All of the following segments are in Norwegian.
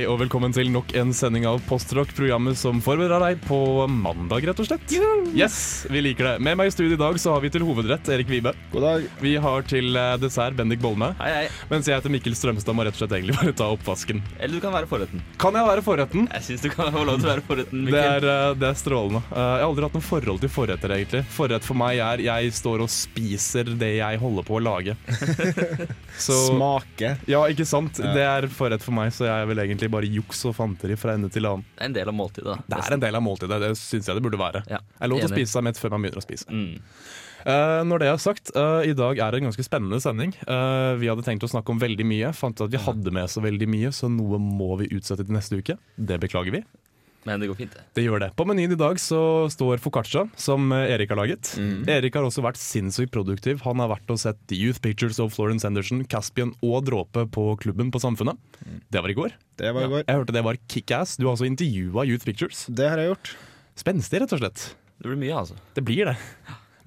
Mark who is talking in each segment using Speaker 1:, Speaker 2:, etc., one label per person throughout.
Speaker 1: Hei og velkommen til nok en sending av Postrock, programmet som forbereder deg på mandag, rett og slett. Yes, vi liker det. Med meg i studio i dag så har vi til hovedrett Erik Vibe.
Speaker 2: God dag.
Speaker 1: Vi har til eh, dessert Bendik Bolme.
Speaker 3: Hei, hei.
Speaker 1: Mens jeg heter Mikkel Strømstad må rett og slett egentlig bare ta oppvasken.
Speaker 3: Eller du kan være forretten.
Speaker 1: Kan jeg være forretten?
Speaker 3: Jeg syns du kan få lov til å være forretten,
Speaker 1: Det
Speaker 3: Mikkel.
Speaker 1: er, eh, det er strålende. Eh, Jeg har aldri hatt noe forhold til forretter, egentlig. Forrett for meg er jeg står og spiser det jeg holder på å lage. Så
Speaker 2: Smake.
Speaker 1: Ja, ikke sant?
Speaker 2: Ja.
Speaker 1: Det er forrett for meg, så jeg vil vel egentlig bare juks og fanteri fra ende til annen.
Speaker 3: Det er en del av måltidet. da.
Speaker 1: Det er en del av måltidet, det syns jeg det burde være.
Speaker 3: Ja,
Speaker 1: Det er lov til å spise seg mett før man begynner å spise.
Speaker 3: Mm.
Speaker 1: Uh, når det er sagt, uh, i dag er det en ganske spennende sending. Uh, vi hadde tenkt å snakke om veldig mye, fant ut at vi hadde med så veldig mye, så noe må vi utsette til neste uke. Det beklager vi.
Speaker 3: Men det går fint, det.
Speaker 1: Det gjør det. På menyen i dag så står foccaccia, som eh, Erik har laget.
Speaker 2: Mm.
Speaker 1: Erik har også vært sinnssykt produktiv. Han har vært og sett Youth Pictures of Florence Henderson, Caspian og Dråpe på klubben på Samfunnet. Det var i går.
Speaker 2: Det var i går.
Speaker 1: Jeg hørte det var kickass. Du har altså intervjua Youth Pictures.
Speaker 2: Det har jeg gjort.
Speaker 1: Spenstig, rett og slett.
Speaker 3: Det blir mye, altså.
Speaker 1: Det blir det.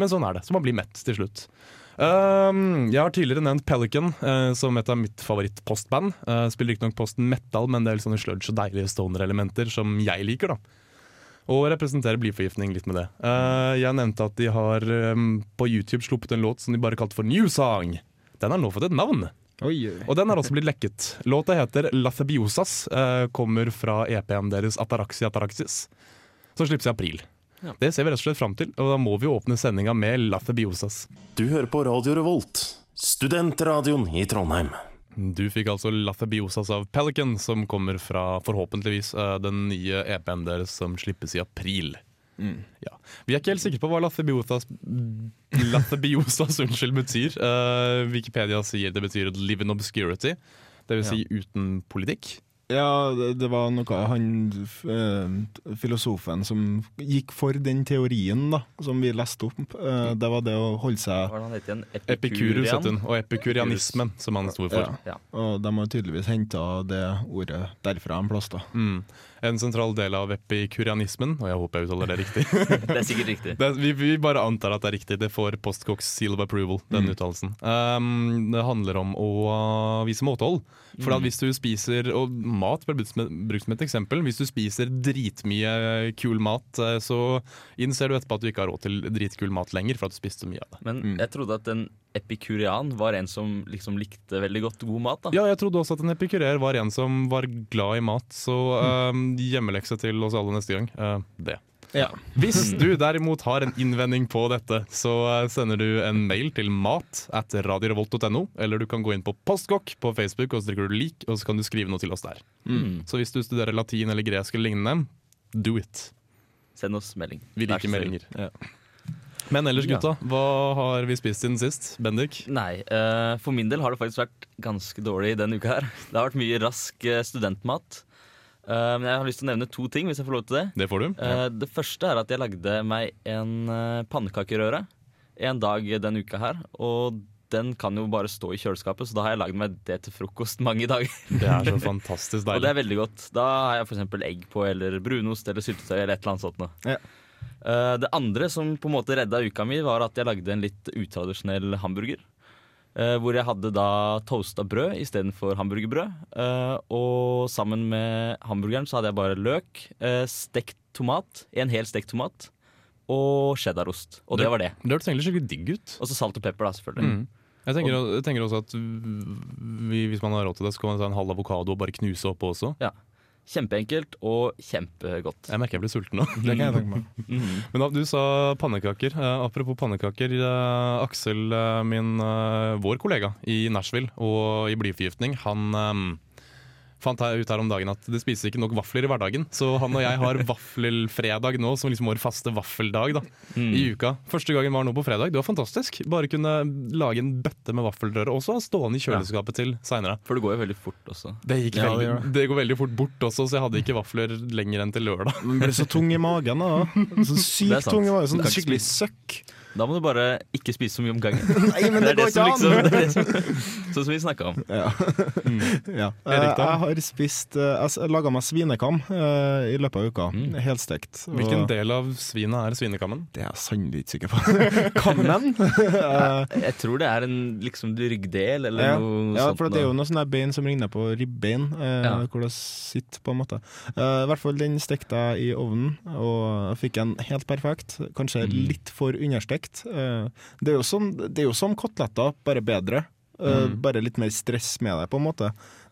Speaker 1: Men sånn er det. Så man blir mett til slutt. Um, jeg har tidligere nevnt Pelican uh, som et av mitt favorittpostband. Uh, spiller riktignok posten metal, men det er litt sånne sludge og deilige stoner-elementer som jeg liker. da Og representerer blyforgiftning litt med det. Uh, jeg nevnte at de har um, på YouTube sluppet en låt som de bare kalte for New Song. Den har nå fått et navn,
Speaker 2: Oi, oi.
Speaker 1: og den har også blitt lekket. Låta heter Lathabiosas, kommer fra EP-en deres Ataraxi Ataraxis, som slippes i april.
Speaker 3: Ja.
Speaker 1: Det ser vi rett og slett fram til, og da må vi åpne sendinga med Lathabiosas.
Speaker 4: Du hører på Radio Revolt, studentradioen i Trondheim.
Speaker 1: Du fikk altså Lathabiosas av Pelican, som kommer fra forhåpentligvis eh, den nye EP-en deres som slippes i april. Ja. Vi er ikke helt sikre på hva Lathabiosas, Lathabiosas unnskyld, betyr. Uh, Wikipedia sier det betyr 'live in obscurity', dvs. Si uten politikk.
Speaker 2: Ja, det, det var noe han eh, filosofen som gikk for den teorien da, som vi leste opp. Eh, det var det å holde seg?
Speaker 1: Epikurus heter hun, og epikurianismen, som han sto for.
Speaker 2: ja.
Speaker 3: Ja.
Speaker 2: Og de har tydeligvis henta det ordet derfra en plass. da.
Speaker 1: Mm. En sentral del av epikurianismen, og jeg håper jeg uttaler det riktig.
Speaker 3: Det er sikkert riktig.
Speaker 1: Det, vi, vi bare antar at det er riktig. Det får Postcox seal of approval, den uttalelsen. Um, det handler om å vise måtehold. For at hvis du spiser Og mat ble brukt som, et eksempel. Hvis du spiser dritmye kul mat, eh, så innser du etterpå at du ikke har råd til dritkul mat lenger for at du spiste så mye av det.
Speaker 3: Men jeg trodde at en epikurian var en som liksom likte veldig godt god mat. da
Speaker 1: Ja, jeg trodde også at en epikurer var en som var glad i mat, så um, hjemmelekse til oss alle neste gang. Uh, det.
Speaker 2: Ja.
Speaker 1: Hvis du derimot har en innvending på dette, så eh, sender du en mail til mat at radiorevolt.no, eller du kan gå inn på Postkokk på Facebook, og så trykker du lik, og så kan du skrive noe til oss der.
Speaker 3: Mm.
Speaker 1: Så hvis du studerer latin eller gresk eller lignende, do it.
Speaker 3: Send oss melding.
Speaker 1: Vi liker meldinger.
Speaker 2: Ja.
Speaker 1: Men ellers, gutta, hva har vi spist siden sist? Bendik?
Speaker 3: Nei, uh, for min del har det faktisk vært ganske dårlig denne uka her. Det har vært mye rask studentmat. Eh, men jeg har lyst til å nevne to ting, hvis jeg får lov til det.
Speaker 1: Det får du.
Speaker 3: ja. Det første er at jeg lagde meg en uh, pannekakerøre en dag denne uka her. Og den kan jo bare stå i kjøleskapet, så da har jeg lagd meg det til frokost mange dager.
Speaker 1: Det er så fantastisk deilig.
Speaker 3: og det er veldig godt. Da har jeg f.eks. egg på, eller brunost eller syltetøy eller et eller annet sånt noe.
Speaker 2: Ja.
Speaker 3: Eh, det andre som på en måte redda uka mi, var at jeg lagde en litt utradisjonell hamburger. Eh, hvor jeg hadde da toasta brød istedenfor hamburgerbrød. Eh, og sammen med hamburgeren så hadde jeg bare løk, eh, stekt tomat, en hel stekt tomat og cheddarost. Og det var det.
Speaker 1: Det hørtes egentlig skikkelig digg ut.
Speaker 3: Og så salt og pepper, da, selvfølgelig.
Speaker 1: Mm. Jeg tenker, jeg tenker også at vi, hvis man har råd til det, så kan man ta en halv avokado og bare knuse oppå også.
Speaker 3: Kjempeenkelt og kjempegodt.
Speaker 1: Jeg merker jeg blir sulten nå.
Speaker 2: Det kan jeg tenke meg.
Speaker 1: Men da, du sa pannekaker. Eh, apropos pannekaker. Eh, Aksel, eh, min, eh, vår kollega i Nashville og i blyforgiftning, han eh, fant jeg ut her om dagen at det spises ikke nok vafler i hverdagen. Så han og jeg har vaffelfredag nå, som liksom vår faste vaffeldag da,
Speaker 3: Mm.
Speaker 1: i uka. Første gangen var nå på fredag. Det var fantastisk. Bare kunne lage en bøtte med vaffelrøre også, stående i kjøleskapet til seinere.
Speaker 3: For det går jo veldig fort også.
Speaker 1: Det, gikk
Speaker 2: Ja,
Speaker 1: veldig,
Speaker 2: det.
Speaker 1: det går veldig fort bort også, så jeg hadde ikke vafler lenger enn til lørdag.
Speaker 2: Men ble så tung i magen. da
Speaker 3: Sånn er
Speaker 2: sykt tung i magen. Sånn skikkelig søkk.
Speaker 3: Da må du bare ikke spise så mye om gangen.
Speaker 2: Nei, men det
Speaker 3: er
Speaker 2: går
Speaker 3: som
Speaker 2: ikke an!
Speaker 3: liksom, det er det som, sånn som vi snakka om.
Speaker 2: Ja. ja. Eh,
Speaker 1: Erik.
Speaker 2: Jeg har spist eh, Jeg laga meg svinekam eh, i løpet av uka.
Speaker 3: Mm.
Speaker 2: Helstekt. og
Speaker 1: Hvilken del av svinet er svinekammen?
Speaker 2: Det er jeg sannelig ikke sikker på. Kammen? jeg,
Speaker 3: Jeg tror det er en liksom ryggdel eller
Speaker 2: ja.
Speaker 3: noe
Speaker 2: ja, for det er jo noe sånne bein som ligner på ribbein, eh,
Speaker 3: Ja.
Speaker 2: hvor det sitter, på en måte. Eh, I hvert fall den stekte jeg i ovnen, og fikk en helt perfekt. Kanskje
Speaker 3: Mm.
Speaker 2: litt for understekt. Eh, det, er jo som, det er jo som koteletter, bare bedre. Eh,
Speaker 3: Mm.
Speaker 2: Bare litt mer stress med deg, på en måte.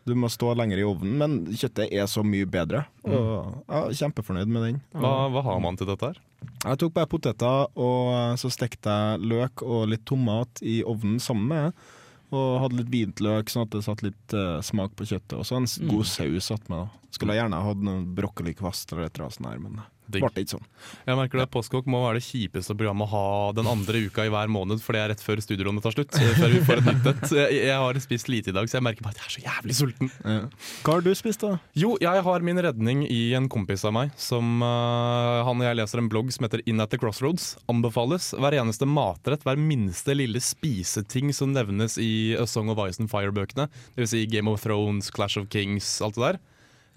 Speaker 2: Du må stå lenger i ovnen, men kjøttet er så mye bedre. Og jeg er kjempefornøyd med den.
Speaker 1: Hva, hva har man til dette her?
Speaker 2: Jeg tok bare poteter, og så stekte jeg løk og litt tomat i ovnen sammen med. Og hadde litt hvitløk, sånn at det satt litt uh, smak på kjøttet. Og så en
Speaker 3: Mm.
Speaker 2: god saus attmed. Skulle jeg gjerne hatt noen brokkolikvast eller et eller annet sånt, her, men
Speaker 1: Digg.
Speaker 2: ble ikke sånn.
Speaker 1: Jeg merker det Postkokk må være det kjipeste programmet å ha den andre uka i hver måned, for det er rett før studielånet tar slutt. eh, Før vi får et nytt et. Jeg, jeg har spist lite i dag, så jeg merker bare at jeg er så jævlig sulten.
Speaker 2: Ja. Hva har du spist, da?
Speaker 1: Jo, jeg har min redning i en kompis av meg. Som uh, Han og jeg leser en blogg som heter In at the Crossroads. Anbefales. Hver eneste matrett, hver minste lille spiseting som nevnes i A Song of Ice and Fire-bøkene, dvs. Si Game of Thrones, Clash of Kings, alt det der,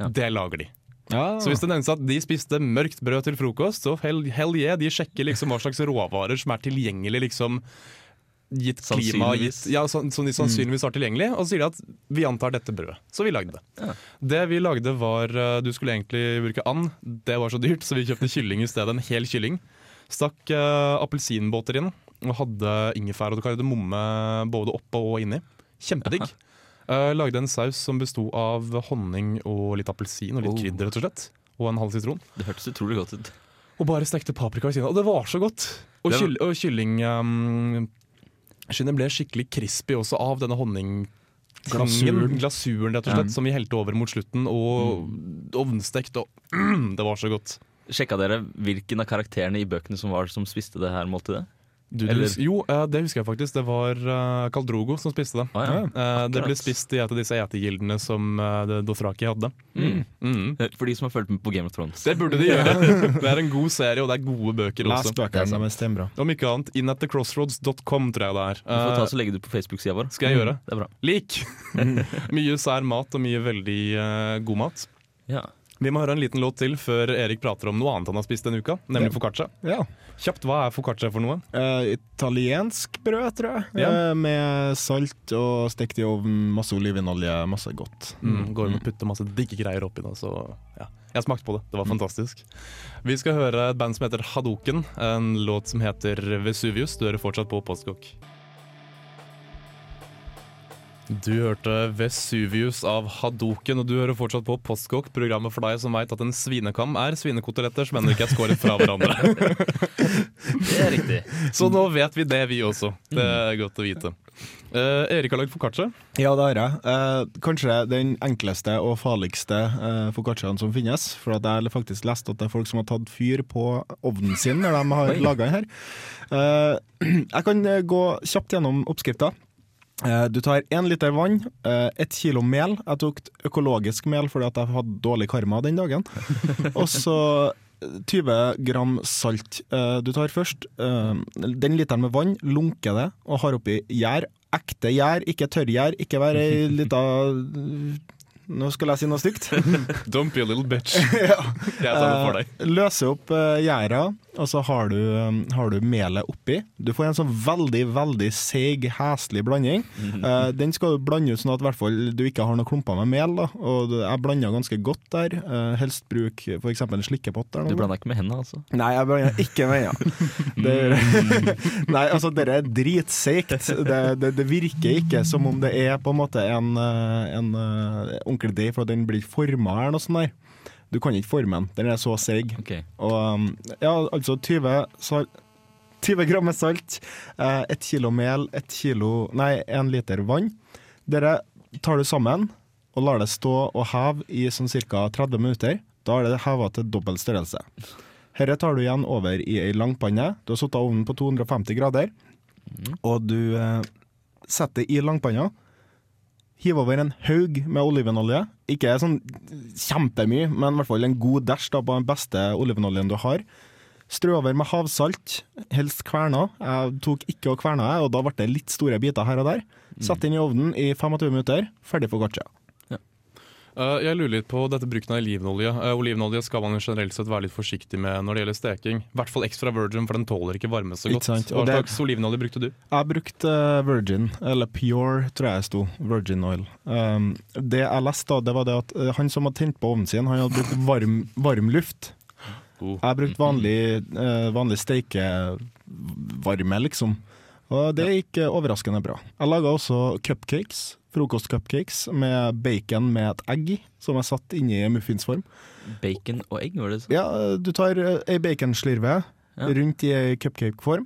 Speaker 3: Ja.
Speaker 1: det lager de.
Speaker 2: Ja,
Speaker 1: Så hvis det nevnes at de spiste mørkt brød til frokost, så hell, hell yeah, de sjekker liksom hva slags råvarer som er tilgjengelig liksom gitt klima, gitt, ja, sånn, som de sannsynligvis har tilgjengelig, og så sier de at vi antar dette brødet. Så vi lagde det.
Speaker 3: Ja.
Speaker 1: Det vi lagde var uh, Du skulle egentlig bruke and, det var så dyrt, så vi kjøpte kylling i stedet. En hel kylling. Stakk uh, appelsinbåter inn, og hadde ingefær og kardemomme både oppå og inni. Kjempedigg. Uh, lagde en saus som besto av honning og litt appelsin og litt
Speaker 3: Oh.
Speaker 1: krydder, rett og slett. Og en halv sitron.
Speaker 3: Det hørtes utrolig godt ut.
Speaker 1: Og bare stekte paprika ved siden av. Og det var så godt! Og,
Speaker 3: var-
Speaker 1: kyll, og kyllingskinnet um, ble skikkelig crispy også av denne honning...
Speaker 2: Glasuren.
Speaker 1: Glasuren, rett og slett,
Speaker 2: mm.
Speaker 1: som vi helte over mot slutten. Og ovnstekt, og mm, det var så godt.
Speaker 3: Sjekka dere hvilken av karakterene i bøkene som var som spiste det her måltidet?
Speaker 1: Du, du,
Speaker 3: Eller-
Speaker 1: jo, eh, det husker jeg faktisk. Det var uh, Kaldrogo som spiste det.
Speaker 3: Ah, ja.
Speaker 1: Eh, det ble spist i et av disse etegildene som Dothraki hadde.
Speaker 3: Mm.
Speaker 1: Mm.
Speaker 3: For de som har fulgt med på Game of Thrones.
Speaker 1: Det burde de gjøre. det er en god serie, og det er gode bøker
Speaker 2: Last
Speaker 1: også.
Speaker 2: bøkene, de er steinbra.
Speaker 1: Om ikke annet, inatthecrossroads.com tror jeg det er.
Speaker 3: Du får ta
Speaker 1: Eh,
Speaker 3: så legge det på Facebook-sida vår.
Speaker 1: Skal jeg gjøre?
Speaker 3: Det er bra.
Speaker 1: Lik! mye sær mat og mye veldig uh, god mat.
Speaker 3: Ja.
Speaker 1: Vi må høre en liten låt til før Erik prater om noe annet han har spist denne uka, nemlig
Speaker 2: Ja.
Speaker 1: foccaccia.
Speaker 2: Ja.
Speaker 1: Kjapt, hva er foccaccia for noe?
Speaker 2: Uh, italiensk brød, tror jeg.
Speaker 1: Ja.
Speaker 2: Uh, med salt og stekt i ovnen, masse olivenolje, masse godt.
Speaker 1: Mm, går an å putte masse digge greier oppi det. Så ja. Jeg smakte på det, det var fantastisk. Vi skal høre et band som heter Hadoken, en låt som heter Vesuvius. Du hører fortsatt på Postkokk. Du hørte Vesuvius av Hadoken, og du hører fortsatt på Postkokk, programmet for deg som veit at en svinekam er svinekoteletter som ennå ikke er skåret fra hverandre.
Speaker 3: Det er riktig.
Speaker 1: Så nå vet vi det, vi også. Det er godt å vite. Uh, Erik har lagd foccaccia.
Speaker 2: Ja, det har jeg. Uh, kanskje den enkleste og farligste uh, foccacciaen som finnes. For at jeg har faktisk lest at det er folk som har tatt fyr på ovnen sin når de har laga den her. Uh, jeg kan eh, gå kjapt gjennom oppskrifta. Eh, Du tar én liter vann, eh, ett kilo mel. Jeg tok økologisk mel fordi at jeg hadde dårlig karma den dagen. Og så 20 gram salt. Eh, Du tar først eh, den literen med vann, lunker det og har oppi gjær. Ekte gjær, ikke tørrgjær. Ikke være ei lita Nå skulle jeg si noe stygt.
Speaker 1: Don't be a little bitch.
Speaker 2: ja.
Speaker 1: Jeg tar det for deg.
Speaker 2: Eh, Løse opp gjæra, og så har du, um, har du melet oppi. Du får en sånn veldig, veldig seig, heslig blanding. Eh, den skal du blande ut sånn at hvert fall du ikke har noen klumper med mel. Da. Og jeg blanda ganske godt der. Uh, helst bruk f.eks. en slikkepott. Der,
Speaker 3: Du
Speaker 2: blander
Speaker 3: blanda ikke med hendene, altså?
Speaker 2: Nei, jeg blanda ikke med hendene. Det- Nei, altså, det er dritseigt. Det, det, det virker ikke som om det er på en måte en, eh, en eh, ordentlig deig, for den blir forma eller noe sånt der. Du kan ikke forme den. Den er så seig.
Speaker 3: Okay.
Speaker 2: Og um, ja, altså 20, sal 20 gram med salt, eh, ett kilo mel, ett kilo Nei, én liter vann. Dere tar du sammen og lar det stå og heve i sånn ca. 30 minutter. Da er det heva til dobbel størrelse. Dette tar du igjen over i ei langpanne. Du har satt ovnen på 250 grader, og du eh, setter det i langpanna. Hiv over en haug med olivenolje. Ikke sånn kjempemye, men i hvert fall en god dæsj på den beste olivenoljen du har. Strø over med havsalt, helst kverna. Jeg tok ikke og kverna, og da ble det litt store biter her og der. Sett inn i ovnen i 25 minutter, ferdig for
Speaker 1: Eh, jeg lurer litt på dette bruken av olivenolje. Eh, olivenolje skal man jo generelt sett være litt forsiktig med når det gjelder steking. I hvert fall extra virgin, for den tåler ikke varme så godt. Hva slags olivenolje brukte du?
Speaker 2: Jeg brukte eh, virgin, eller pure, tror jeg det sto. Virgin oil. Um, det jeg leste, da, det var det at eh, han som hadde tent på ovnen sin, han hadde brukt varm, varm luft.
Speaker 1: Oh.
Speaker 2: Jeg brukte vanlig, uh, vanlig steikevarme, liksom. Og det gikk eh, overraskende bra. Jeg laga også cupcakes. Frokostcupcakes med bacon med et egg i, som jeg satt inni i muffinsform.
Speaker 3: Bacon og egg, var det sånn?
Speaker 2: Ja, du tar eh, ei baconslirve
Speaker 3: Ja.
Speaker 2: rundt i ei cupcakeform,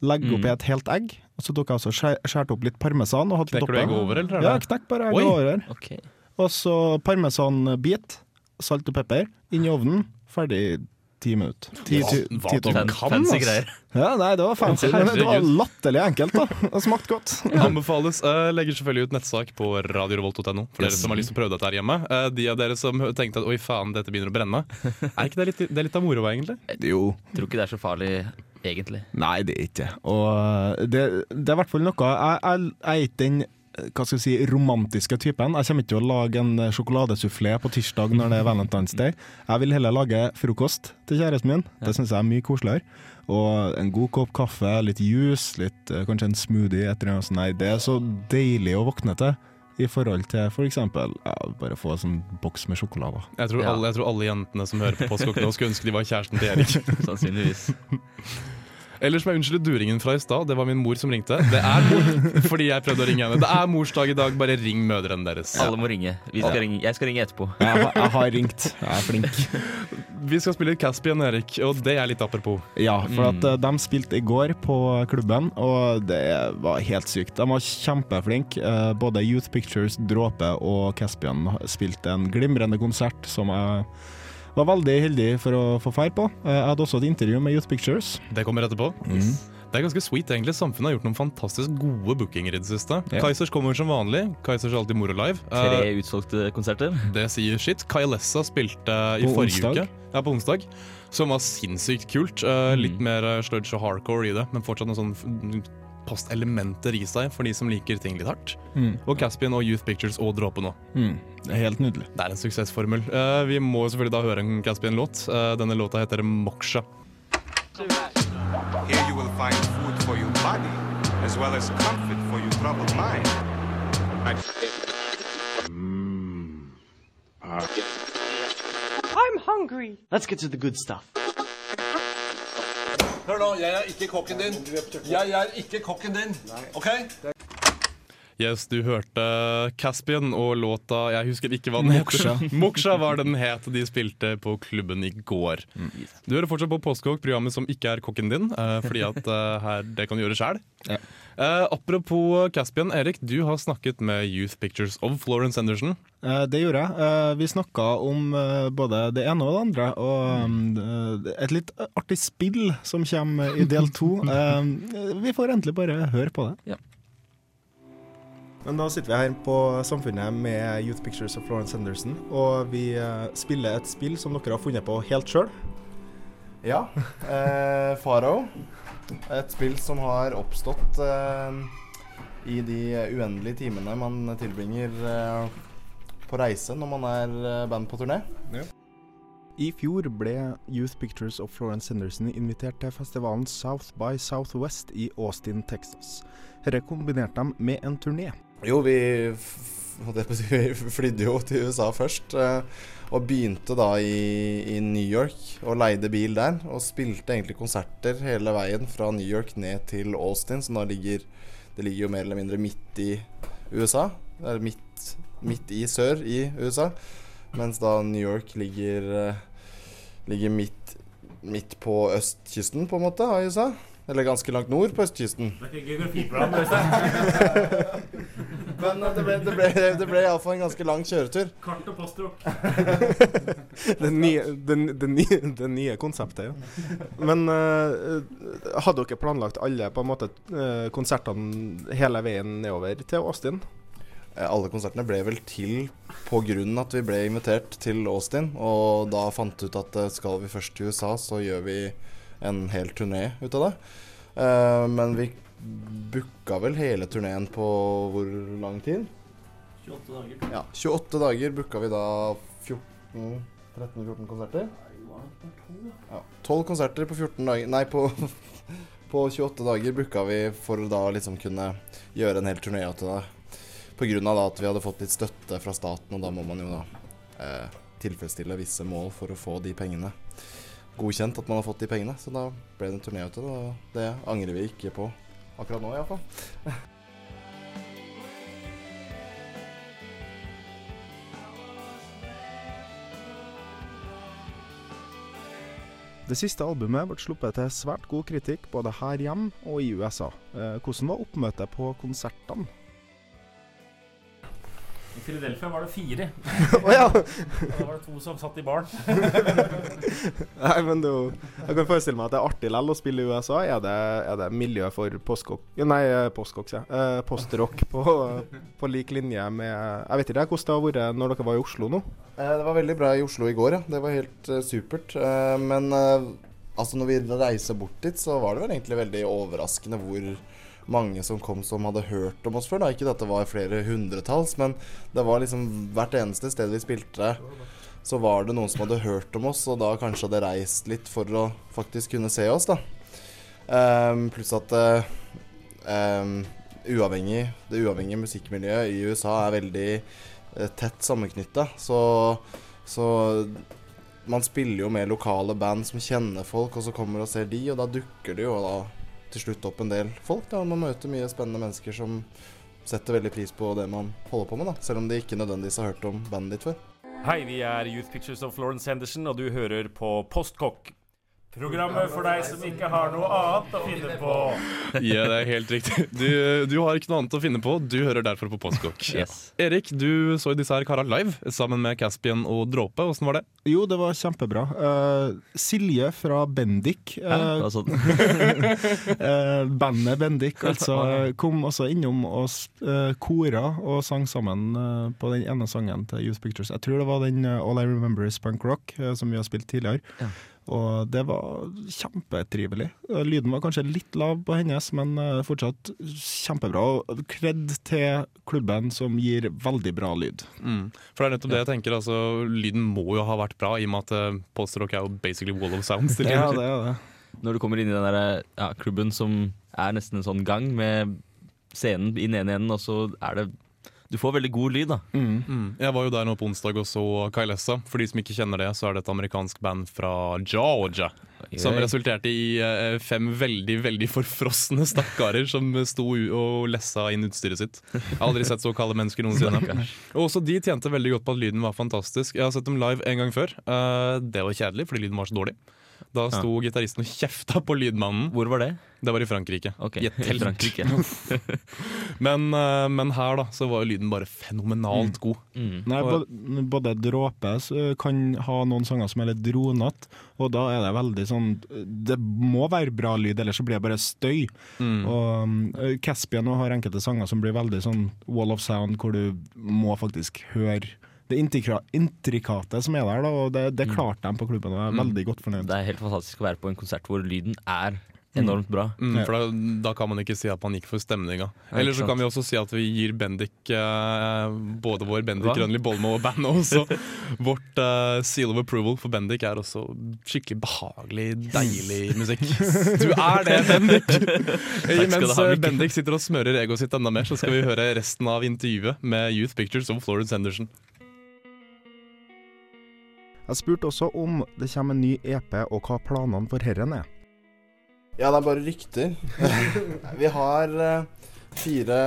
Speaker 2: legger oppi
Speaker 3: Mm.
Speaker 2: et helt egg, og så tok jeg også skjær- opp litt parmesan og hatt
Speaker 1: Knekker du egg over, eller? er
Speaker 2: Ja, knekk bare egg
Speaker 1: Oi.
Speaker 2: over.
Speaker 3: Okay.
Speaker 2: Og så parmesanbit, salt og pepper, inn i ovnen, ferdig ti minutter. Ti,
Speaker 1: Hva-
Speaker 2: ti,
Speaker 1: hva
Speaker 2: ti
Speaker 1: du kan,
Speaker 3: greier.
Speaker 2: Ja, nei, det var fancy, men det var latterlig enkelt, da. Det smakte godt.
Speaker 1: Anbefales. Uh, legger selvfølgelig ut nettsak på radiorevolt.no for dere som har lyst til å prøve dette her hjemme. Uh, de av dere som tenkte at oi faen, dette begynner å brenne. Er ikke det litt, det er litt av moroa, egentlig?
Speaker 2: Jo.
Speaker 3: Tror ikke det er så farlig, egentlig.
Speaker 2: Nei, det er ikke det. Og det, det er i hvert fall noe Jeg, jeg, jeg er ikke den hva skal jeg si, romantiske typen. Jeg kommer ikke til å lage en sjokoladesufflé på tirsdag når det er Valentine's Day. Jeg vil heller lage frokost til kjæresten min. Det syns jeg er mye koseligere. Og en god kopp kaffe, litt juice, litt, eh, kanskje en smoothie. Et eller annet. Nei, det er så deilig å våkne til. I forhold til f.eks. For ja, bare få en sånn boks med sjokolade.
Speaker 1: Jeg tror,
Speaker 3: Ja.
Speaker 1: alle, jeg tror alle jentene som hører på Postkokk nå, skulle ønske de var kjæresten til Erik.
Speaker 3: Sannsynligvis.
Speaker 1: Ellers må jeg unnskylde duringen fra i stad. Det var min mor som ringte. Det er mor, fordi jeg prøvde å ringe henne. Det er morsdag i dag, bare ring mødrene deres.
Speaker 3: Alle må ringe. Vi skal ringe. Jeg skal ringe etterpå.
Speaker 2: Jeg, har- jeg har ringt. Jeg er flink.
Speaker 1: Vi skal spille Caspian, Erik, og det er litt apropos.
Speaker 2: Ja, for at mm. de spilte i går på klubben, og det var helt sykt. De var kjempeflinke. Eh, Både Youth Pictures, Dråpe og Caspian spilte en glimrende konsert som jeg var veldig heldig for å få feire på. Eh, Jeg hadde også et intervju med Youth Pictures.
Speaker 1: Det kommer etterpå. Det er ganske sweet, egentlig. Samfunnet har gjort noen fantastisk gode bookinger i det siste.
Speaker 2: Ja.
Speaker 1: Kaizers kommer som vanlig. Kaizers er alltid moro live.
Speaker 3: Tre
Speaker 1: Eh,
Speaker 3: utsolgte konserter.
Speaker 1: det sier shit. Kailessa spilte i
Speaker 2: På
Speaker 1: forrige
Speaker 2: onsdag?
Speaker 1: uke. Ja, på onsdag. Som var sinnssykt kult. Eh, Litt
Speaker 3: Mm.
Speaker 1: mer eh, sludge og hardcore i det, men fortsatt noen sånn postelementer i seg for de som liker ting litt hardt.
Speaker 2: Mm.
Speaker 1: Og Caspian og Youth Pictures og Dråpen òg.
Speaker 2: Mm. Det er helt nydelig.
Speaker 1: Det er en suksessformel. Uh, vi må jo selvfølgelig da høre en Caspian-låt. Uh, denne låta heter Moksha.
Speaker 5: Here you will find food for your body, as well as comfort for your troubled mind.
Speaker 6: I'm hungry.
Speaker 7: Let's get to the good stuff.
Speaker 8: Hør nå, jeg er ikke kokken din. Jeg er ikke kokken din. OK?
Speaker 1: Yes, du hørte Caspian og låta Jeg husker ikke hva den
Speaker 2: Moksha.
Speaker 1: het. Moksha var det den het de spilte på klubben i går. Du hører fortsatt på Postkokk, programmet som ikke er kokken din, uh, fordi at uh, her, det kan du gjøre sjæl.
Speaker 2: Ja.
Speaker 1: Uh, apropos Caspian, Erik, du har snakket med Youth Pictures of Florence Anderson.
Speaker 2: Eh, Det gjorde jeg. Vi snakka om både det ene og det andre, og um, et litt artig spill som kommer i del to. Vi får endelig bare høre på det.
Speaker 3: Ja.
Speaker 2: Men da sitter vi her på Samfunnet med Youth Pictures of Florence Henderson, og vi eh, spiller et spill som dere har funnet på helt sjøl.
Speaker 9: Ja. Eh, Faro. Et spill som har oppstått eh, i de uendelige timene man tilbringer eh, på reise når man er eh, band på turné.
Speaker 2: I fjor ble Youth Pictures of Florence Henderson invitert til festivalen South by Southwest i Austin, Texas. Dette kombinerte dem med en turné.
Speaker 9: Jo, vi, flydde jo til USA først. eh, og begynte da i, i New York og leide bil der. Og spilte egentlig konserter hele veien fra New York ned til Austin, som da ligger Det ligger jo mer eller mindre midt i USA. Eller midt, midt i sør i USA. Mens da New York ligger eh, Ligger midt, midt på østkysten, på en måte, av USA. Eller ganske langt nord på østkysten. Men eh, det ble, det ble, det ble iallfall en ganske lang kjøretur.
Speaker 2: Det nye, det, det, nye, det nye konseptet, ja. Men uh, hadde dere planlagt alle på en måte uh, konsertene hele veien nedover til Austin?
Speaker 9: Alle konsertene ble vel til på grunn at vi ble invitert til Austin. Og da fant vi ut at skal vi først til USA, så gjør vi en hel turné ut av det. Uh, men vi booka vel hele turneen på hvor lang tid?
Speaker 3: 28 dager.
Speaker 9: Ja, 28 dager booka vi da 14 13-14 konserter. Ja, 12 konserter på 14 dager Nei, på, på 28 dager booka vi for da liksom kunne gjøre en hel turné av det. Da at vi hadde fått litt støtte fra staten, og da må man jo da eh, tilfredsstille visse mål for å få de pengene godkjent at man har fått de pengene. Så da ble det en turné ut av det, og det angrer vi ikke på akkurat nå iallfall.
Speaker 2: Det siste albumet ble sluppet til svært god kritikk både her hjemme og i USA. Eh, hvordan var oppmøtet på konsertene?
Speaker 6: Philadelphia var det fire.
Speaker 2: Å ja!
Speaker 6: Da var det to som satt i baren.
Speaker 2: Nei, men det er Jeg kan forestille meg at det er artig likevel å spille i USA. Er det, er det miljø for postkokk... Nei, postkoks, ja. Eh, postrock på, på lik linje med Jeg vet ikke hvordan det har vært når dere var i Oslo nå?
Speaker 9: Eh, Det var veldig bra i Oslo i går, ja. Det var helt eh, supert. Eh, men eh, altså når vi reiser bort dit, så var det vel egentlig veldig overraskende hvor mange som kom som hadde hørt om oss før. Da. Ikke at det var flere hundretalls, men det var liksom hvert eneste sted vi spilte, så var det noen som hadde hørt om oss, og da kanskje hadde reist litt for å faktisk kunne se oss, da. Um, pluss at ehm, uavhengig, det uavhengige musikkmiljøet i USA er veldig uh, tett sammenknytta. Så, så man spiller jo med lokale band som kjenner folk, og så kommer og ser de, og da dukker det jo da til slutt opp en del folk. da, Man møter mye spennende mennesker som setter veldig pris på det man holder på med, da, selv om de ikke nødvendigvis har hørt om bandet ditt før.
Speaker 6: Hei, vi er Youth Pictures of Florence Henderson, og du hører på Postkokk. Programmet for deg som ikke har noe annet å finne på.
Speaker 1: Ja, det er helt riktig. Du, du har ikke noe annet å finne på, du hører derfor på Postkokk.
Speaker 3: Yes.
Speaker 1: Erik, du så jo disse her kara live sammen med Caspian og Dråpe. Åssen var det?
Speaker 2: Jo, det var kjempebra. Uh, Silje fra Bendik,
Speaker 3: Hæ?
Speaker 2: sånn.
Speaker 3: uh,
Speaker 2: eh, bandet Bendik, altså, kom også innom og eh, kora og sang sammen eh, på den ene sangen til Youth Pictures. Jeg tror det var den eh, All I Remember Is Punk Rock, eh, som vi har spilt tidligere.
Speaker 3: Ja.
Speaker 2: Og det var kjempetrivelig. Eh, Lyden var kanskje litt lav på hennes, men eh, fortsatt kjempebra. Og kred til klubben som gir veldig bra lyd.
Speaker 1: Mm. For det er nettopp det jeg tenker. altså Lyden må jo ha vært bra, i og med at eh, er jo basically wall of sounds. til
Speaker 2: Ja, det er det.
Speaker 3: når du kommer inn i den der, ja, klubben som er nesten en sånn gang med scenen i den ene enden, og så er det Du får veldig god lyd, da.
Speaker 1: Mm. Jeg var jo der nå på onsdag og så Kailessa. For de som ikke kjenner det, så er det et amerikansk band fra Georgia. Som resulterte i eh, fem veldig veldig forfrosne stakkarer som sto og lessa inn utstyret sitt. Aldri sett så kalde mennesker noensinne. Og også de tjente veldig godt på at lyden var fantastisk. Jeg har sett dem live en gang før. Eh, Det var kjedelig, fordi lyden var så dårlig. Da sto gitaristen og kjefta på lydmannen.
Speaker 3: Hvor var det?
Speaker 1: Det var i Frankrike.
Speaker 3: Okay.
Speaker 1: I et telt.
Speaker 3: Frankrike.
Speaker 1: Men, eh, men her da, så var jo lyden bare fenomenalt god.
Speaker 3: Mm.
Speaker 2: Nei, både, både Dråpe eh, kan ha noen sanger som er litt dronete, og da er det veldig sånn Det må være bra lyd, ellers så blir det bare støy.
Speaker 1: Mm.
Speaker 2: Og Caspian har enkelte sanger som blir veldig sånn wall of sound, hvor du må faktisk høre det intrikate som er der, da, og det, det klarte de på klubben, og jeg er
Speaker 1: Mm.
Speaker 2: veldig godt fornøyd.
Speaker 3: Det er helt fantastisk å være på en konsert hvor lyden er enormt bra.
Speaker 1: Mm, for da, da kan man ikke si at man gikk for stemninga. Eller så kan vi også si at vi gir Bendik eh, både vår Bendik? Grønli Bolmo og bandet også vårt eh, seal of approval, for Bendik er også skikkelig behagelig, deilig musikk. Du er det, Bendik! Mens
Speaker 3: ha,
Speaker 1: eh, Bendik sitter og smører egoet sitt enda mer, så skal vi høre resten av intervjuet med Youth Pictures og Florence Henderson.
Speaker 2: Jeg spurte også om det kommer en ny EP, og hva planene for herren er.
Speaker 9: Ja, det er bare rykter. vi har eh, fire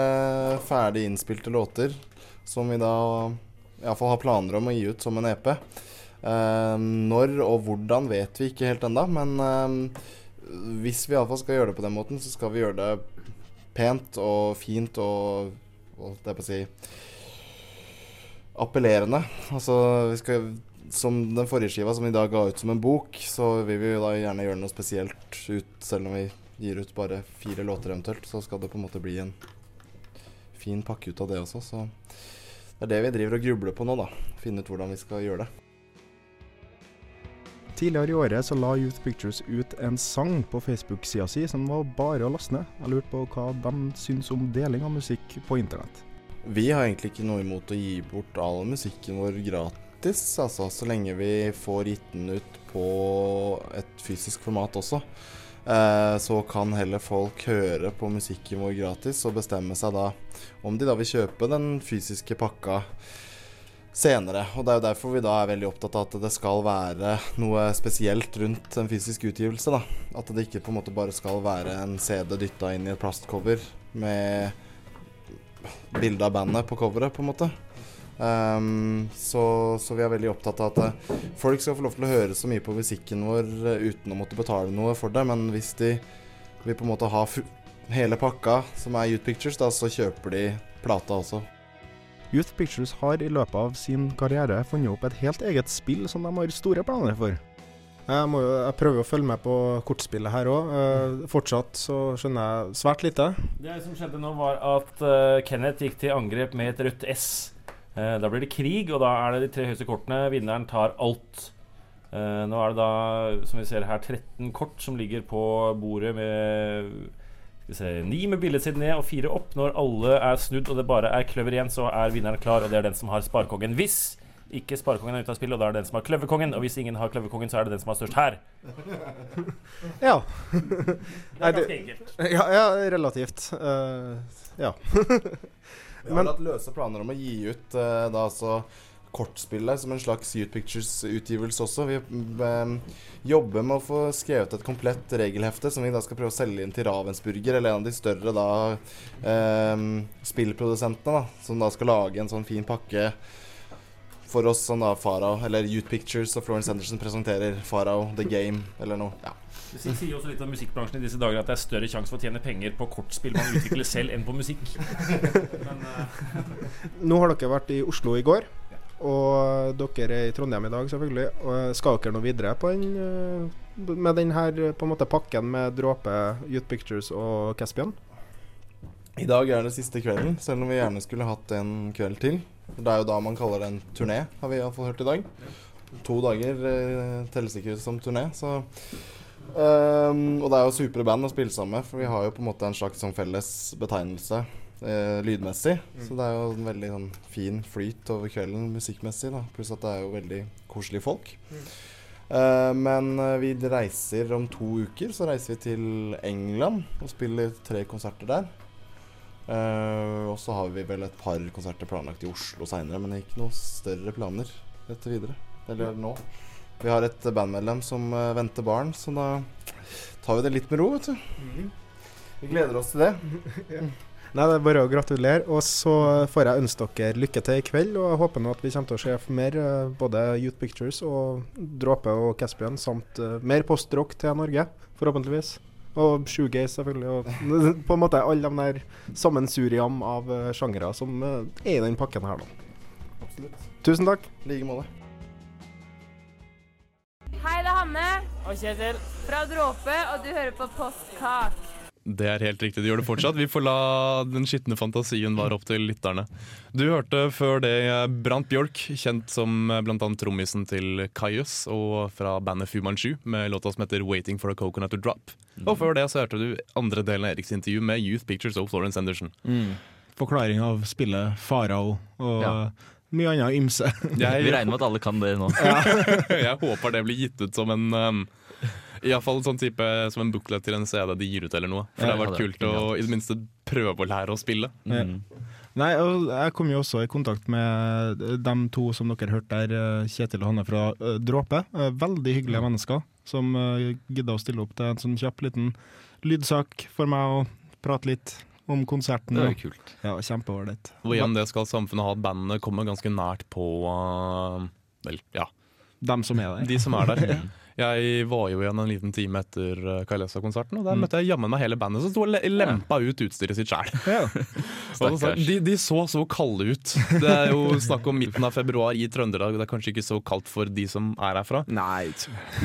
Speaker 9: ferdig innspilte låter som vi da iallfall har planer om å gi ut som en EP. Uh, når og hvordan vet vi ikke helt ennå, men uh, hvis vi iallfall skal gjøre det på den måten, så skal vi gjøre det pent og fint og holdt jeg på å si appellerende. Altså vi skal som den forrige skiva som vi da ga ut som en bok, så vil vi da gjerne gjøre noe spesielt ut, selv om vi gir ut bare fire låter eventuelt. Så skal det på en måte bli en fin pakke ut av det også. Så det er det vi driver og grubler på nå, da. Finne ut hvordan vi skal gjøre det.
Speaker 2: Tidligere i året så la Youth Pictures ut en sang på Facebook-sida si som var bare å laste ned. Jeg lurte på hva de syns om deling av musikk på internett.
Speaker 9: Vi har egentlig ikke noe imot å gi bort all musikken vår gratis, altså så lenge vi får gitt den ut på et fysisk format også. Eh, så kan heller folk høre på musikken vår gratis og bestemme seg da om de da vil kjøpe den fysiske pakka senere. Og det er jo derfor vi da er veldig opptatt av at det skal være noe spesielt rundt en fysisk utgivelse. da. At det ikke på en måte bare skal være en CD dytta inn i et plastcover med bilde av bandet på coveret, på en måte. Ehm, så, så vi er veldig opptatt av at eh, folk skal få lov til å høre så mye på musikken vår eh, uten å måtte betale noe for det. Men hvis de vil på en måte ha hele pakka, som er Youth Pictures, da, så kjøper de plata også.
Speaker 2: Youth Pictures har i løpet av sin karriere funnet opp et helt eget spill som de har store planer for. Jeg, må jo, jeg prøver å følge med på kortspillet her òg. fortsatt så skjønner jeg svært lite.
Speaker 6: Det som skjedde nå, var at uh, Kenneth gikk til angrep med et rødt S. Eh, da blir det krig, og da er det de tre høyeste kortene. Vinneren tar alt. Eh, nå er det da, som vi ser her, 13 kort som ligger på bordet med skal vi se, 9 med billedsiden ned og 4 opp. Når alle er snudd og det bare er kløver igjen, så er vinneren klar, og det er den som har sparekongen. Hvis ikke sparekongen er ute av spillet, og da er det den som har kløverkongen. Og hvis ingen har kløverkongen, så er det den som har størst her.
Speaker 2: Ja.
Speaker 6: Det er ganske enkelt.
Speaker 2: ja, ja relativt. Uh, ja.
Speaker 9: Vi har hatt løse planer om å gi ut uh, da altså kortspillet som en slags Youth Pictures-utgivelse også. Vi eh, jobber med å få skrevet et komplett regelhefte som vi da skal prøve å selge inn til Ravensburger, eller en av de større da eh, spillprodusentene, da, som da skal lage en sånn fin pakke for oss sånn da Farao, eller Youth Pictures og Florence Henderson presenterer Farao The Game, eller noe. Ja.
Speaker 6: Det sier også litt om musikkbransjen i disse dager at det er større sjanse for å tjene penger på kortspill man utvikler selv, enn på musikk. Men uh...
Speaker 2: Nå har dere vært i Oslo i går, og dere er i Trondheim i dag, selvfølgelig. Og skal dere nå videre på den, eh, med denne på en måte pakken med Dråpe, Youth Pictures og Caspian?
Speaker 9: I dag er det siste kvelden, selv om vi gjerne skulle hatt en kveld til. Det er jo da man kaller det en turné, har vi iallfall hørt i dag. To dager eh, telles ikke som turné, så um, Og det er jo supre band å spille sammen med, for vi har jo på en måte en slags sånn felles betegnelse eh, lydmessig. Så det er jo en veldig sånn fin flyt over kvelden musikkmessig, da. Pluss at det er jo veldig koselige folk. Eh, men eh, vi reiser om to uker, så reiser vi til England og spiller tre konserter der. Eh, og så har vi vel et par konserter planlagt i Oslo seinere, men ikke noen større planer etter videre. Eller nå. Vi har et bandmedlem som uh, venter barn, så da tar vi det litt med ro, vet du. Vi gleder oss til det.
Speaker 2: Nei, det er bare å gratulere. Og så får jeg ønske dere lykke til i kveld. Og jeg håper nå at vi kommer til å se mer uh, både Youth Pictures og Dråpe og Caspian, samt mer postrock til Norge, forhåpentligvis. Og shoegaze, selvfølgelig. Og på en måte alle de der sammensuriam av uh, sjangere som eh, er i den pakken her, da.
Speaker 9: Absolutt.
Speaker 2: Tusen takk.
Speaker 9: I like måte.
Speaker 7: Hei, det er Hanne
Speaker 10: Og Kjetil.
Speaker 7: fra Dråpe, og du hører på Postkak.
Speaker 1: Det er helt riktig, de gjør det fortsatt. Vi får la den skitne fantasien være opp til lytterne. Du hørte før det Brant Bjørk, kjent som bl.a. trommisen til Kaius, og fra bandet Fu Manchu, med låta som heter 'Waiting for a Coconut to Drop'. Og før det så hørte du andre delen av Eriks intervju med Youth Pictures of Florence Anderson.
Speaker 11: Forklaring av spillet Farao og
Speaker 3: Ja.
Speaker 11: mye annet ymse.
Speaker 1: Jeg,
Speaker 3: Vi regner med at alle kan det nå.
Speaker 1: jeg håper det blir gitt ut som en um, i alle fall sånn type Som en booklet til en CD de gir ut eller noe. For
Speaker 3: Ja,
Speaker 1: det har vært
Speaker 3: det
Speaker 1: kult å i det minste prøve å lære å spille.
Speaker 3: Mm.
Speaker 2: Nei, og jeg kom jo også i kontakt med de to som dere hørte der, eh, Kjetil og Hanne fra eh, Dråpe. Eh, Veldig hyggelige mennesker som uh, gidda å stille opp til en sånn kjapp liten lydsak for meg og prate litt om konserten.
Speaker 3: Det er jo kult.
Speaker 2: Ja, kjempeålreit.
Speaker 1: Og igjen det skal samfunnet ha at bandene kommer ganske nært på uh, Vel, ja.
Speaker 2: Dem som er der.
Speaker 1: De som er der. Jeg var jo igjen en liten time etter uh, Kailesa-konserten, og der
Speaker 2: Mm.
Speaker 1: møtte jeg jammen meg hele bandet som sto og lempa ut utstyret sitt sjæl.
Speaker 2: Ja.
Speaker 1: de, de så så kalde ut. Det er jo snakk om midten av februar i Trøndelag, det er kanskje ikke så kaldt for de som er herfra.
Speaker 2: Nei.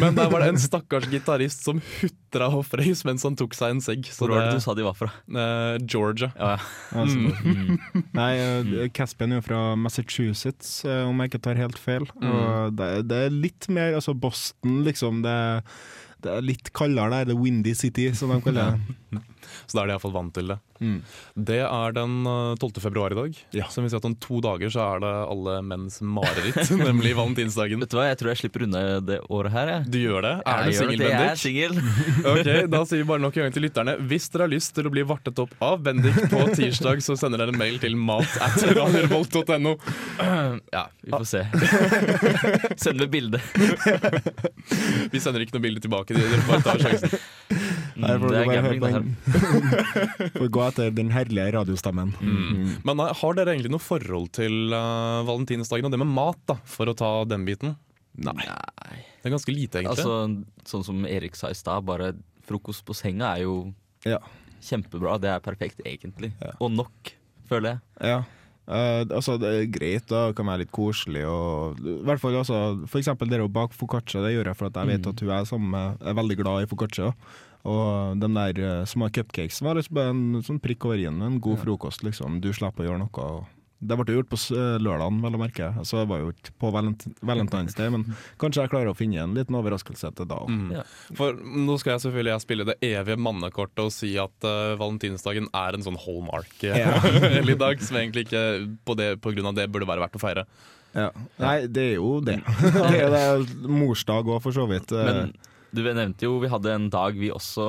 Speaker 1: Men der var det en stakkars gitarist som hutra og frøys mens han tok seg en segg.
Speaker 3: Hvor var det du sa de var fra?
Speaker 1: Eh, Georgia.
Speaker 3: Ja, ja.
Speaker 2: Altså,
Speaker 3: Mm.
Speaker 2: Nei, eh, Caspian er jo fra Massachusetts, eh, om jeg ikke tar helt feil. Og det, det er litt mer Altså Boston, liksom. Det, det er litt kaldere der. The Windy City, som de kaller det.
Speaker 1: Så da er de iallfall vant til det.
Speaker 2: Mm.
Speaker 1: Det er den eh, 12. februar i dag.
Speaker 2: Ja.
Speaker 1: Så vil si at om to dager så er det alle menns mareritt, nemlig valentinsdagen.
Speaker 3: Vet du hva, jeg tror jeg slipper unna det året her, jeg.
Speaker 1: Du gjør det? Er
Speaker 3: Jeg du
Speaker 1: singel,
Speaker 3: det, Jeg er
Speaker 1: Bendik?
Speaker 3: singel.
Speaker 1: Ok, Da sier vi bare nok en gang til lytterne Hvis dere har lyst til å bli vartet opp av Bendik på tirsdag, så sender dere en mail til mat at radiorevolt.no.
Speaker 3: Ja, vi får se. Send med bilde.
Speaker 1: Vi sender ikke noe bilde tilbake. Dere bare tar sjansen.
Speaker 2: Nei, for
Speaker 3: det
Speaker 2: å
Speaker 3: er
Speaker 2: bare
Speaker 3: gambling, det
Speaker 2: høre
Speaker 3: her.
Speaker 2: den- For å gå etter den herlige radiostemmen.
Speaker 1: Mm. Men har dere egentlig noe forhold til uh, valentinsdagen og det med mat, da, for å ta den biten?
Speaker 3: Nei.
Speaker 1: Det er ganske lite, egentlig.
Speaker 3: Altså, sånn som Erik sa i stad, bare frokost på senga er jo
Speaker 2: Ja.
Speaker 3: kjempebra. Det er perfekt, egentlig. Og nok, føler jeg.
Speaker 2: Ja. Uh, altså Det er greit, da kan være litt koselig. Og, hvert fall altså, For eksempel det å bake foccaccia, det gjør jeg for at jeg vet at hun er, sammen med, er veldig glad i foccaccia. Og de der uh, små cupcakes var liksom bare en sånn prikk over i-en. En god frokost, liksom. Du slipper å gjøre noe. Og det ble gjort på eh, lørdagen, vel å merke. Så det var jo ikke på valent Valentine's Day, men kanskje jeg klarer å finne en liten overraskelse til da.
Speaker 1: Mm.
Speaker 3: Ja.
Speaker 1: For nå skal jeg selvfølgelig jeg spille det evige mannekortet og si at uh, valentinsdagen er en sånn hallmark-hellig dag, som egentlig ikke på, det, på grunn av det burde være verdt å feire.
Speaker 2: Ja. Nei, det er jo det. det er jo det. Morsdag òg, for så vidt. Eh,
Speaker 3: Men du nevnte jo vi hadde en dag vi også,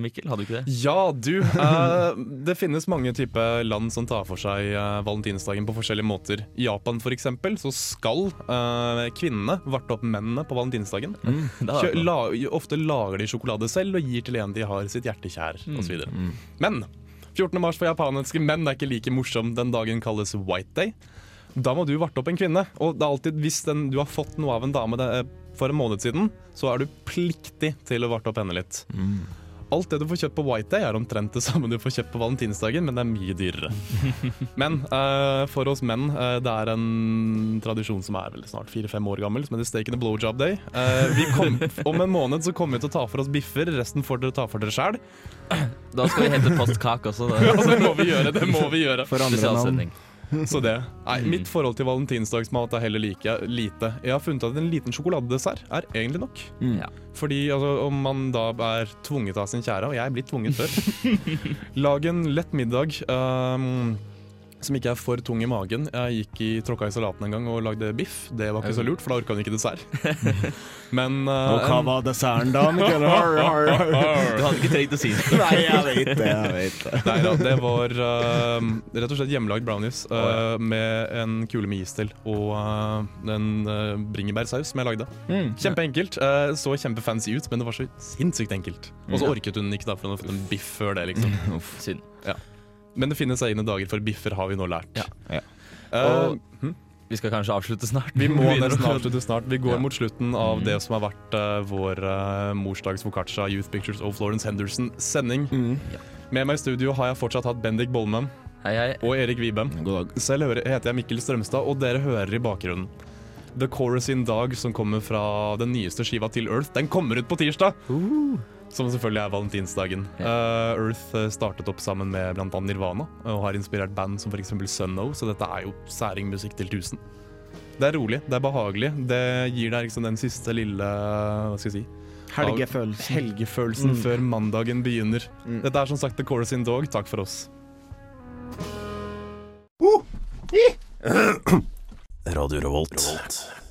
Speaker 3: Mikkel. Hadde du ikke det?
Speaker 1: Ja, du. eh, det finnes mange typer land som tar for seg eh, valentinsdagen på forskjellige måter. I Japan eksempel, så skal eh, kvinnene varte opp mennene på valentinsdagen.
Speaker 3: Mm,
Speaker 1: Kjø, la, ofte lager de sjokolade selv og gir til en de har sitt hjerte kjær, osv. Men 14. mars for japanske menn er ikke like morsom. Den dagen kalles white day. Da må du varte opp en kvinne. Og det er alltid, hvis den, du har fått noe av en dame det, for en måned siden, så er du pliktig til å varte opp henne litt. Alt det du får kjøpt på White Day, er omtrent det samme du får kjøpt på valentinsdagen, men det er mye dyrere. Men uh, for oss menn, uh, det er en tradisjon som er vel snart fire-fem år gammel, som heter Steak and a Blowjob Day. Uh, vi kom, om en måned så kommer vi til å ta for oss biffer, resten får dere ta for dere sjæl.
Speaker 3: Da skal vi hente postkake også.
Speaker 1: Ja, det må vi gjøre. det må vi gjøre
Speaker 2: For andre navn.
Speaker 1: Så det. Nei, Mitt forhold til valentinsdagsmat er heller like lite. Jeg har funnet at en liten sjokoladedessert er egentlig nok.
Speaker 2: Mm.
Speaker 3: Ja.
Speaker 1: Fordi altså, om man da er tvunget av sin kjære, og jeg er blitt tvunget før Lag en lett middag um, som ikke er for tung i magen. Jeg gikk i tråkka i salaten en gang og lagde biff. Det var ikke så lurt, for da orka hun ikke dessert. Men uh,
Speaker 2: Og hva var desserten da, Mikkel? Har, har, har.
Speaker 3: Du hadde ikke trengt å si det.
Speaker 2: Nei, jeg vet det. jeg vet det
Speaker 1: Nei da, det var uh, rett og slett hjemmelagd brownies uh, med en kule med is til og uh, en uh, bringebærsaus som jeg lagde.
Speaker 2: Mm.
Speaker 1: Kjempeenkelt. Uh, så kjempefancy ut, men det var så sinnssykt enkelt. Og så orket hun ikke, da, for hun hadde fått en biff før det, liksom.
Speaker 3: Uff, synd.
Speaker 1: Men det finnes egne dager for biffer, har vi nå lært.
Speaker 3: Ja.
Speaker 2: Ja.
Speaker 1: Uh,
Speaker 3: Og-
Speaker 1: hm?
Speaker 3: Vi skal kanskje avslutte snart.
Speaker 1: Vi må nesten avslutte snart. Vi går
Speaker 3: Ja.
Speaker 1: mot slutten av det som har vært uh, vår uh, morsdags foccaccia Youth Pictures of Florence Henderson-sending.
Speaker 2: Mm.
Speaker 1: Med meg i studio har jeg fortsatt hatt Bendik Bollmann
Speaker 3: Hei, hei.
Speaker 1: og Erik Vibe. Selv hører, heter jeg Mikkel Strømstad, og dere hører i bakgrunnen The Chorus in Dag, som kommer fra den nyeste skiva til Earth. Den kommer ut på tirsdag! Som selvfølgelig er valentinsdagen. Uh, Earth uh, startet opp sammen med bl.a. Nirvana, og har inspirert band som f.eks. Sunno, så dette er jo særingmusikk til tusen. Det er rolig, det er behagelig. Det gir deg liksom den siste lille Hva skal jeg si
Speaker 2: Helgefølelsen.
Speaker 1: helgefølelsen
Speaker 2: Mm.
Speaker 1: før mandagen begynner.
Speaker 2: Mm.
Speaker 1: Dette er som sagt The Chorus in Dog. Takk for oss.
Speaker 4: Radio Revolt.